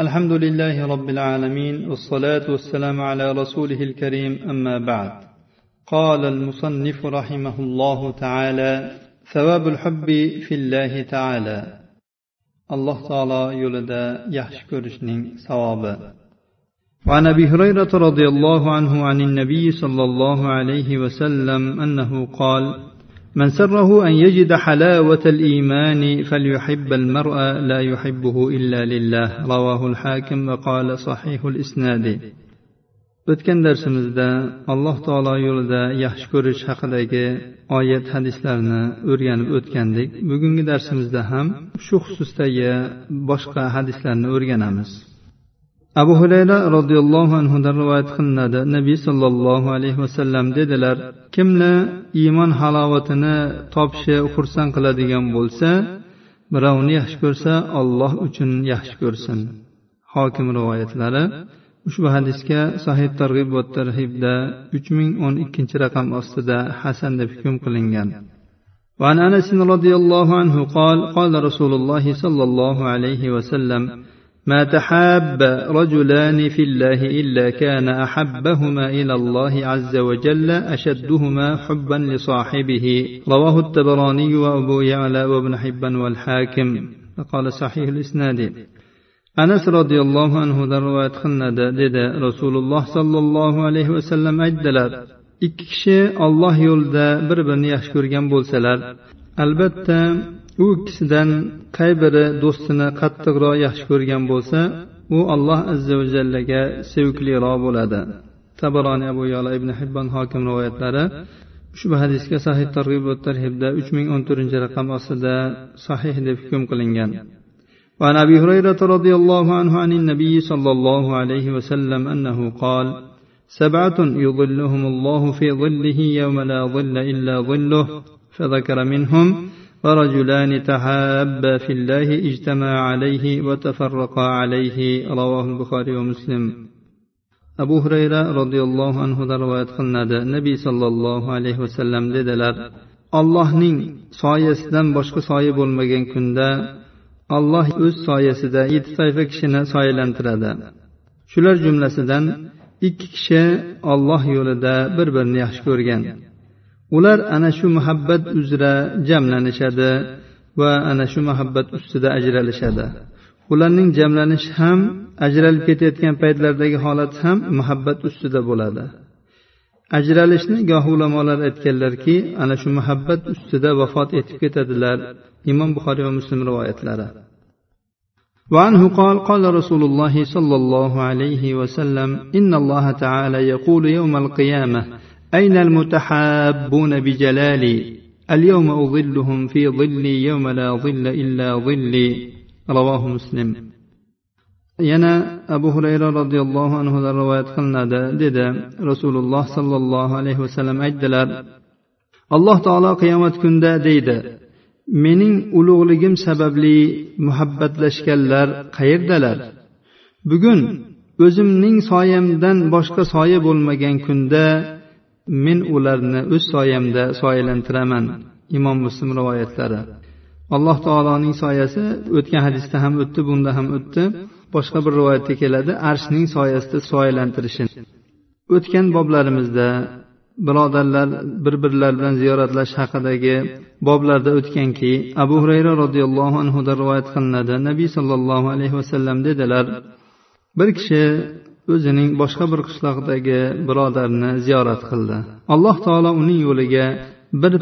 الحمد لله رب العالمين والصلاة والسلام على رسوله الكريم أما بعد. قال المصنف رحمه الله تعالى ثواب الحب في الله تعالى. الله تعالى يولد يحشكرشنين ثوابا وعن أبي هريرة رضي الله عنه عن النبي صلى الله عليه وسلم أنه قال من سره أن يجد حلاوة الإيمان فليحب المرء لا يحبه إلا لله رواه الحاكم وقال صحيح الإسناد o'tgan darsimizda alloh taolo yo'lida yaxshi ko'rish haqidagi oyat hadislarni o'rganib o'tgandik bugungi darsimizda ham shu xususdagi boshqa hadislarni o'rganamiz abu hurayra roziyallohu anhudan rivoyat qilinadi nabiy sollallohu alayhi vasallam dedilar kimni iymon halovatini topishi xursand qiladigan bo'lsa birovni yaxshi ko'rsa olloh uchun yaxshi ko'rsin hokim rivoyatlari ushbu hadisga sahih targ'ib va tarhibda uch ming o'n ikkinchi raqam ostida hasan deb hukm qilingan وعن انس رضي الله عنه قال قال رسول الله صلى الله عليه وسلم ما تحاب رجلان في الله إلا كان أحبهما إلى الله عز وجل أشدهما حبا لصاحبه رواه التبراني وأبو يعلى وابن حبا والحاكم قال صحيح الإسناد anas roziyallohu anhudan rivoyat qilinadi dedi rasululloh sollallohu alayhi vasallam aytdilar ikki kishi olloh yo'lida bir birini yaxshi ko'rgan bo'lsalar albatta u ikkisidan qay biri do'stini qattiqroq yaxshi ko'rgan bo'lsa u alloh azza va jallaga sevikliroq bo'ladi tabaroniy abu yola ibn hibbon hokim rivoyatlari ushbu hadisga sahih targ'ib va tarhibda uch ming o'n to'rtinchi raqam ostida sahih deb hukm qilingan وعن ابي هريره رضي الله عنه عن النبي صلى الله عليه وسلم انه قال سبعه يظلهم الله في ظله يوم لا ظل الا ظله فذكر منهم ورجلان تحابا في الله اجتمعا عليه وتفرقا عليه رواه البخاري ومسلم abu hurayra roziyallohu anhudan rivoyat qilinadi nabiy sollallohu alayhi vasallam dedilar allohning soyasidan boshqa soya bo'lmagan kunda alloh o'z soyasida yetti toifa kishini soyalantiradi shular jumlasidan ikki kishi olloh yo'lida bir birini yaxshi ko'rgan ular ana shu muhabbat uzra jamlanishadi va ana shu muhabbat ustida ajralishadi ularning jamlanishi ham ajralib ketayotgan paytlaridagi holat ham muhabbat ustida bo'ladi ajralishni goh ulamolar aytganlarki ana shu muhabbat ustida vafot etib ketadilar imom buxoriy va muslim rivoyatlari وعنه قال قال رسول الله صلى الله عليه وسلم إن الله تعالى يقول يوم القيامة أين المتحابون بجلالي اليوم أظلهم في ظلي يوم لا ظل إلا ظلي رواه مسلم yana abu hurayra roziyallohu anhudan rivoyat qilinadi dedi rasululloh sollallohu alayhi vasallam aytdilar alloh taolo qiyomat kunida deydi mening ulug'ligim sababli muhabbatlashganlar qayerdalar bugun o'zimning soyamdan boshqa soya bo'lmagan kunda men ularni o'z soyamda soyalantiraman imom muslim rivoyatlari. Alloh taoloning soyasi o'tgan hadisda ham o'tdi bunda ham o'tdi. Boshqa bir rivoyatda keladi arshning soyasida soyalantirishi o'tgan boblarimizda birodarlar bir birlari bilan ziyoratlash haqidagi boblarda o'tganki abu hurayra roziyallohu anhudan rivoyat qilinadi. Nabiy sollallohu alayhi vasallam dedilar bir kishi o'zining boshqa bir qishloqdagi birodarni ziyorat qildi. Alloh taolo uning yo'liga bir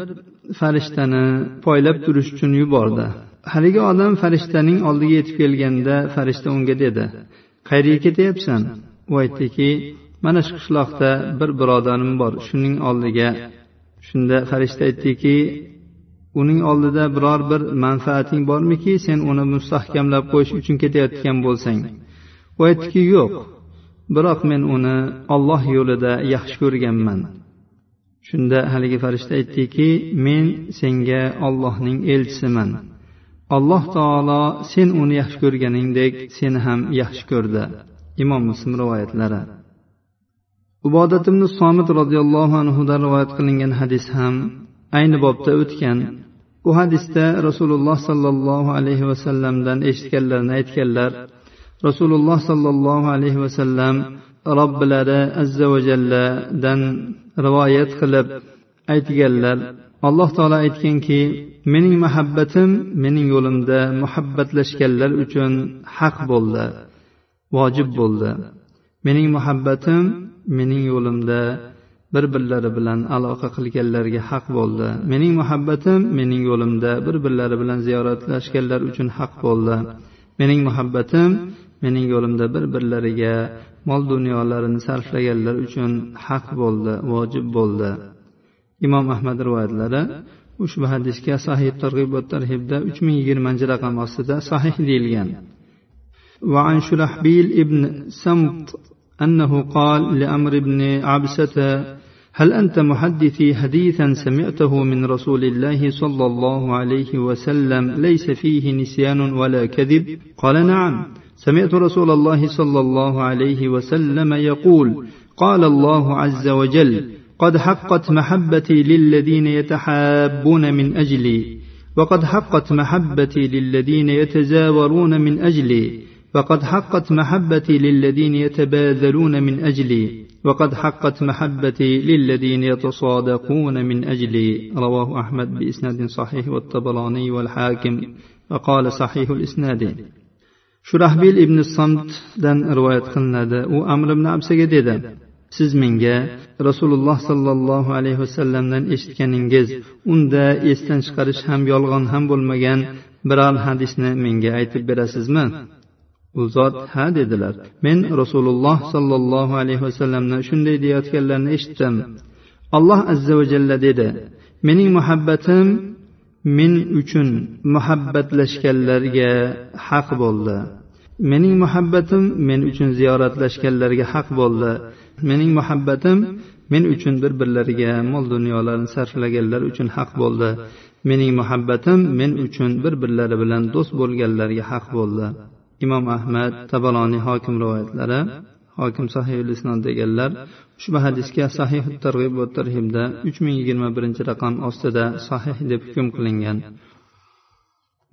farishtani poylab turish uchun yubordi. Haligi odam farishtaning oldiga yetib kelganda farishta unga dedi qayerga ketyapsan? U aytdiki mana shu qishloqda bir birodarim bor shuning oldiga. Shunda farishta aytdiki uning oldida biror bir manfaating bormiki sen uni mustahkamlab qo'yish uchun ketayotgan bo'lsang. U aytdiki yo'q biroq men uni olloh yo'lida yaxshi ko'rganman. Shunda haligi farishta aytdiki men senga ollohning elchisiman. Alloh taolo sen uni yaxshi ko'rganingdek seni ham yaxshi ko'rdi. Imom muslim rivoyatlari. Ubodat ibn somit roziyallohu anhudan rivoyat qilingan hadis ham ayni bobda o'tgan. U hadisda rasululloh sollallohu alayhi vasallamdan eshitganlarini aytganlar rasululloh sollallohu alayhi vasallam robbilari azza va jalladan rivoyat qilib aytganlar alloh taolo aytganki mening muhabbatim mening yo'limda muhabbatlashganlar uchun haq bo'ldi vojib bo'ldi. Mening muhabbatim mening yo'limda bir birlari bilan aloqa qilganlarga haq bo'ldi. Mening muhabbatim mening yo'limda bir birlari bilan ziyoratlashganlar uchun haq bo'ldi. Mening muhabbatim mening yo'limda bir birlariga mol dunyolarini sarflaganlar uchun haq bo'ldi vojib bo'ldi imom ahmad rivoyatlari ushbu hadisga sahih targ'ib va tarhibda uch ming yigirmanchi raqam ostida sahih deyilgan وعن شرحبيل ابن سمط أنه قال لأمر بن عبسة هل أنت محدثي حديثا سمعته من رسول الله صلى الله عليه وسلم ليس فيه نسيان ولا كذب قال نعم سمعت رسول الله صلى الله عليه وسلم يقول قال الله عز وجل قد حقت محبتي للذين يتحابون من أجلي وقد حقت محبتي للذين يتزاورون من أجلي وقد حقت محبتي للذين يتباذلون من أجلي وقد حقت محبتي للذين يتصادقون من أجلي. رواه أحمد بإسناد صحيح والطبراني والحاكم وقال صحيح الإسناد. Shurahbil ibn samtdan rivoyat qilinadi. U amr ibn absaga dedi siz menga rasululloh sollallohu alayhi vasallamdan eshitganingiz unda esdan chiqarish ham yolg'on ham bo'lmagan biror hadisni menga aytib berasizmi? U zot ha dedilar men rasululloh sollallohu alayhi vasallamni shunday deyayotganlarini eshitdim. Alloh azza va jalla dedi mening muhabbatim men uchun muhabbatlashganlarga haq bo'ldi. Mening muhabbatim men uchun ziyoratlashganlarga haq bo'ldi. Mening muhabbatim men uchun bir birlariga mol dunyolarni sarflaganlar uchun haq bo'ldi. Mening muhabbatim men uchun bir birlari bilan do'st bo'lganlarga haq bo'ldi. Imom ahmad tabaloniy hokim rivoyatlari. hokim sahihul isnon deganlar ushbu hadisga sahih targ'ib va tarhibda uch ming yigirma birinchi raqam ostida sahih deb hukm qilingan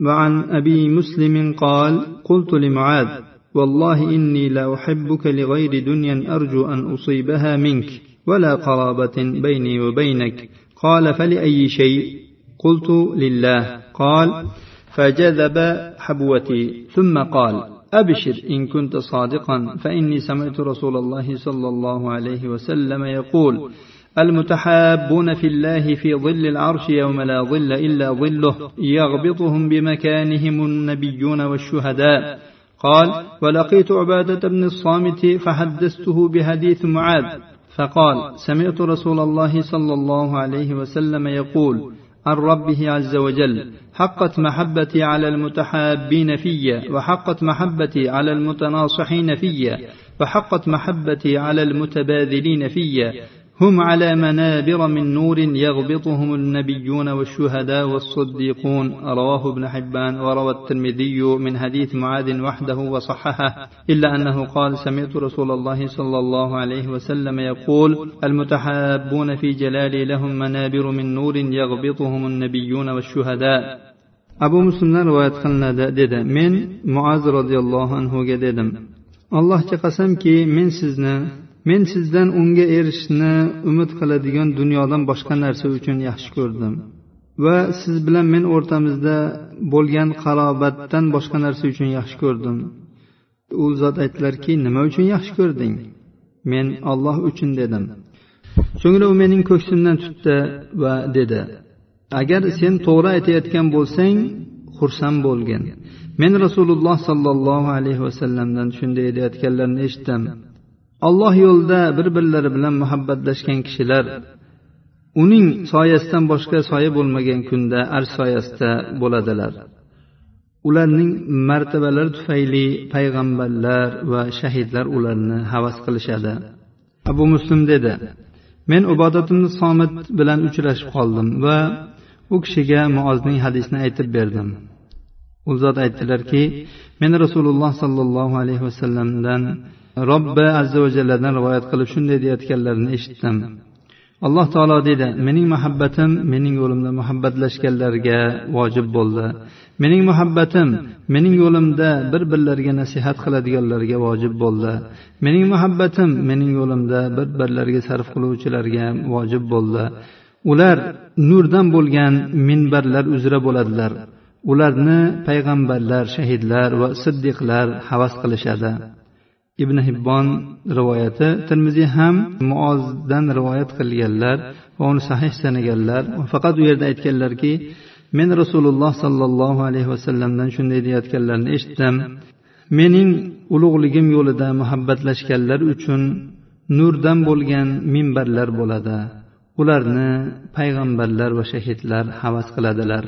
وعن أبي مسلم قال قلت لمعاذ والله إني لا أحبك لغير دنيا أرجو أن أصيبها منك ولا قرابة بيني وبينك قال فلأي شيء قلت لله قال فجذب حبوتي ثم قال أبشر إن كنت صادقا فإني سمعت رسول الله صلى الله عليه وسلم يقول المتحابون في الله في ظل العرش يوم لا ظل إلا ظله يغبطهم بمكانهم النبيون والشهداء. قال ولقيت عبادة بن الصامت فحدثته بحديث معاذ. فقال سمعت رسول الله صلى الله عليه وسلم يقول عن ربه عز وجل حقت محبتي على المتحابين في وحقت محبتي على المتناصحين في وحقت محبتي على المتباذلين في هم على منابر من نور يغبطهم النبيون والشهداء والصديقون. رواه ابن حبان وروى الترمذي من حديث معاذ وحده وصححه إلا أنه قال سمعت رسول الله صلى الله عليه وسلم يقول المتحابون في جلالي لهم منابر من نور يغبطهم النبيون والشهداء. abu muslimdan rivoyat qilinadi dedi men muaz roziyallohu anhuga dedim allohga qasamki men sizni men sizdan unga erishishni umid qiladigan dunyodan boshqa narsa uchun yaxshi ko'rdim. Va siz bilan men o'rtamizda bo'lgan qarobatdan boshqa narsa uchun yaxshi ko'rdim. U zot aytdilarki nima uchun yaxshi ko'rding? Men olloh uchun dedim. So'ngra u mening ko'ksimdan tutdi va dedi agar sen to'g'ri aytayotgan bo'lsang xursand bo'lgin. Men rasululloh sollallohu alayhi vasallamdan shunday deyayotganlarini eshitdim. Alloh yo'lida bir birlari bilan muhabbatlashgan kishilar uning soyasidan boshqa soya bo'lmagan kunda arsh soyasida bo'ladilar. Ularning martabalari tufayli payg'ambarlar va shahidlar ularni havas qilishadi. Abu muslim dedi men ubodatimni somit bilan uchrashib qoldim va u kishiga muozning hadisini aytib berdim. U zot aytdilarki men rasululloh sollallohu alayhi vasallamdan robbi azza va jalladan rivoyat qilib shunday deyayotganlarini eshitdim. Alloh taolo deydi mening muhabbatim mening yo'limda muhabbatlashganlarga vojib bo'ldi. Mening muhabbatim mening yo'limda bir birlariga nasihat qiladiganlarga vojib bo'ldi. Mening muhabbatim mening yo'limda bir birlariga sarf qiluvchilarga vojib bo'ldi. Ular nurdan bo'lgan minbarlar uzra bo'ladilar. Ularni payg'ambarlar shahidlar va siddiqlar havas qilishadi. ibn hibbon rivoyati termiziy ham muozdan rivoyat qilganlar va uni sahih sanaganlar faqat u yerda aytganlarki men rasululloh sollallohu alayhi vasallamdan shunday deyayotganlarini eshitdim mening ulug'ligim yo'lida muhabbatlashganlar uchun nurdan bo'lgan minbarlar bo'ladi ularni payg'ambarlar va shahidlar havas qiladilar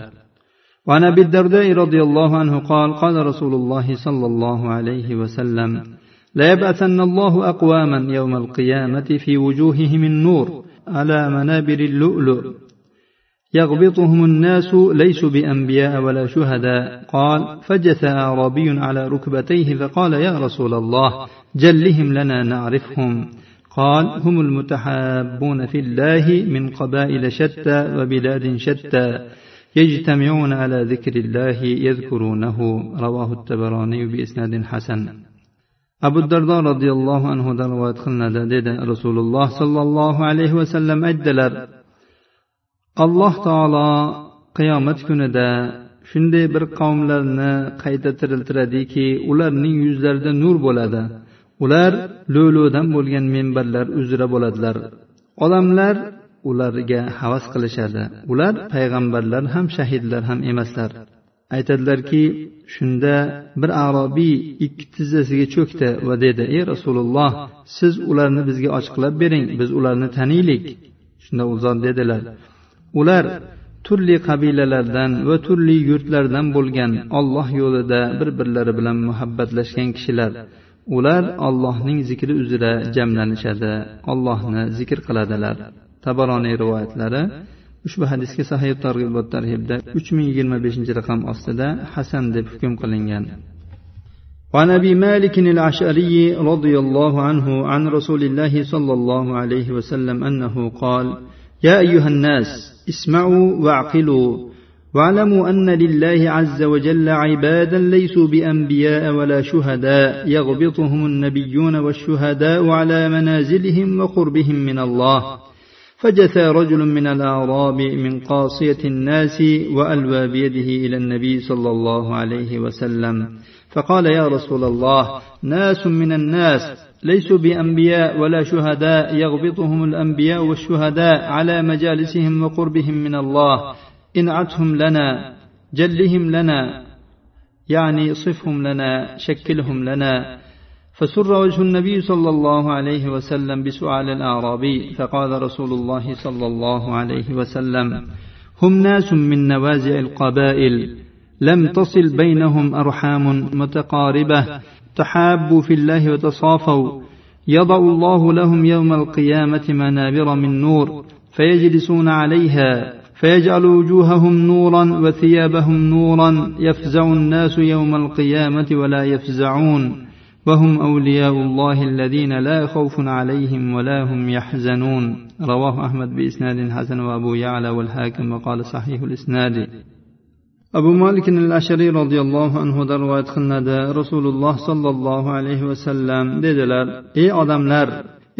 وعن ابي الدرداء رضي الله عنه قال قال رسول الله صلى الله عليه وسلم لا يبعثن الله أقواما يوم القيامة في وجوههم النور على منابر اللؤلؤ. يغبطهم الناس ليسوا بأنبياء ولا شهداء. قال فجث أعرابي على ركبتيه فقال يا رسول الله جلهم لنا نعرفهم. قال هم المتحابون في الله من قبائل شتى وبلاد شتى يجتمعون على ذكر الله يذكرونه. رواه التبراني بإسناد حسن. Abu dardo roziyallohu anhudan rivoyat qilinadi dedi rasululloh sollallohu alayhi vasallam aytdilar alloh taolo qiyomat kunida shunday bir qavmlarni qayta tiriltiradiki ularning yuzlarida nur bo'ladi. Ular lo'lo'dan bo'lgan minbarlar uzra bo'ladilar. Odamlar ularga havas qilishadi. Ular payg'ambarlar ham shahidlar ham emaslar. Aytadilarki shunda bir arobiy ikki tizzasiga cho'kdi va dedi ey rasululloh siz ularni bizga ochiqlab bering biz ularni taniylik. Shunda u zot dedilar ular turli qabilalardan va turli yurtlardan bo'lgan olloh yo'lida bir birlari bilan muhabbatlashgan kishilar. Ular ollohning zikri uzra jamlanishadi ollohni zikr qiladilar. Tabaroniy rivoyatlari ushbu hadisga sahih targ'ibot tarhibda uch ming yigirma beshinchi raqam ostida hasan deb hukm qilingan. وعن ابي مالك الاشعري رضي الله عنه عن رسول الله صلى الله عليه وسلم انه قال يا ايها الناس اسمعوا واعقلوا واعلموا ان لله عز وجل عبادا ليسوا بانبياء ولا شهداء يغبطهم النبيون والشهداء على منازلهم وقربهم من الله فجثى رجل من الأعراب من قاصية الناس وألوى بيده إلى النبي صلى الله عليه وسلم. فقال يا رسول الله ناس من الناس ليسوا بأنبياء ولا شهداء يغبطهم الأنبياء والشهداء على مجالسهم وقربهم من الله. انعتهم لنا جلهم لنا يعني صفهم لنا شكلهم لنا. فسر وجه النبي صلى الله عليه وسلم بسؤال الأعرابي فقال رسول الله صلى الله عليه وسلم هم ناس من نوازع القبائل لم تصل بينهم أرحام متقاربة تحابوا في الله وتصافوا يضع الله لهم يوم القيامة منابر من نور فيجلسون عليها فيجعل وجوههم نورا وثيابهم نورا يفزع الناس يوم القيامة ولا يفزعون. وهم أولياء الله الذين لا خوف عليهم ولا هم يحزنون رواه أحمد بإسناد حسن وأبو يعلى والحاكم وقال صحيح الإسناد abu malik al ashariy roziyallohu anhudan rivoyat qilinadi rasululloh sollallohu alayhi vasallam dedilar ey odamlar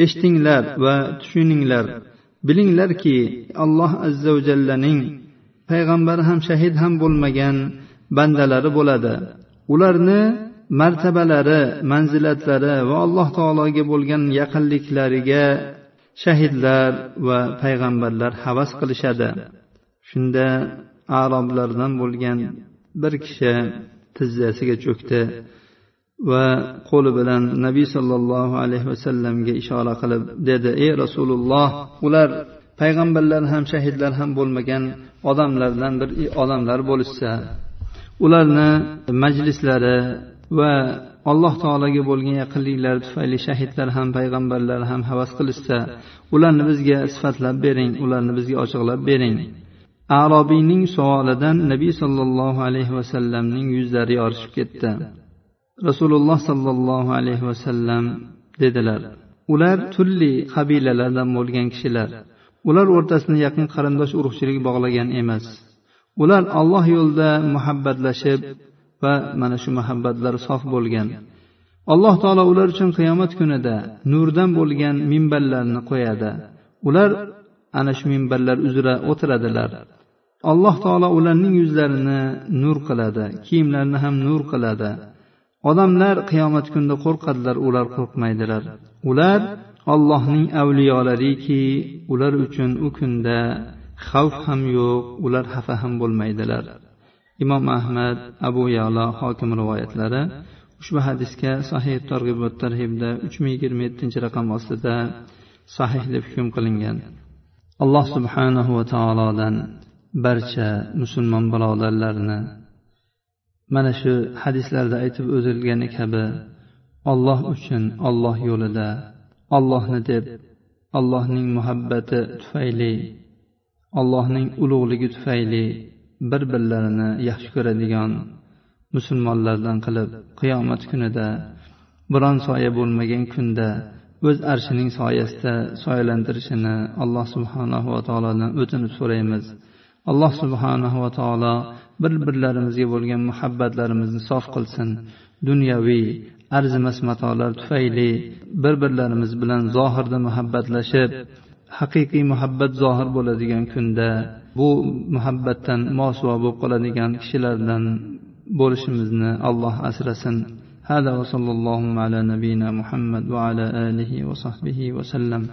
eshitinglar va tushuninglar bilinglarki alloh azza va jallaning payg'ambari ham shahid ham bo'lmagan bandalari bo'ladi ularni martabalari manzilatlari va alloh taologa bo'lgan yaqinliklariga shahidlar va payg'ambarlar havas qilishadi. Shunda aroblardan bo'lgan bir kishi tizzasiga cho'kdi va qo'li bilan nabiy sollallohu alayhi vasallamga ishora qilib dedi ey rasululloh ular payg'ambarlar ham shahidlar ham bo'lmagan odamlardan bir odamlar bo'lishsa ularni majlislari va alloh taologa bo'lgan yaqinliklari tufayli shahidlar ham payg'ambarlar ham havas qilishsa ularni bizga sifatlab bering ularni bizga ochiqlab bering. Arobiyning savolidan nabiy sollallohu alayhi vasallamning yuzlari yorishib ketdi. Rasululloh sollallohu alayhi vasallam dedilar ular turli qabilalardan bo'lgan kishilar. Ular o'rtasini yaqin qarindosh urug'chilik bog'lagan emas. Ular alloh yo'lida muhabbatlashib va mana shu muhabbatlari sof bo'lgan. Alloh taolo ular uchun qiyomat kunida nurdan bo'lgan minbarlarni qo'yadi. Ular ana shu minbarlar uzra o'tiradilar. Alloh taolo ularning yuzlarini nur qiladi kiyimlarini ham nur qiladi. Odamlar qiyomat kunida qo'rqadilar ular qo'rqmaydilar. Ular ollohning avliyolariki ular uchun u kunda xavf ham yo'q ular xafa ham bo'lmaydilar. Imom ahmad abu yalo hokim rivoyatlari ushbu hadisga sahih targ'ibot tarhibda uch ming yigirma yettinchi raqam ostida sahih deb hukm qilingan. Alloh subhanahu va taolodan barcha musulmon birodarlarni mana shu hadislarda aytib o'tilgani kabi olloh uchun olloh yo'lida ollohni deb allohning muhabbati tufayli allohning ulug'ligi tufayli bir birlarini yaxshi ko'radigan musulmonlardan qilib qiyomat kunida biron soya bo'lmagan kunda o'z arshining soyasida soyalantirishini alloh subhanahu va taolodan o'tinib so'raymiz. Alloh subhanahu va taolo bir birlarimizga bo'lgan muhabbatlarimizni sof qilsin. Dunyoviy arzimas matolar tufayli bir birlarimiz bilan zohirda muhabbatlashib haqiqiy muhabbat zohir bo'ladigan kunda bu muhabbatdan mosuvo bo'lib qoladigan kishilardan bo'lishimizni alloh asrasin هذا وصلى الله على نبينا محمد وعلى آله وصحبه وسلم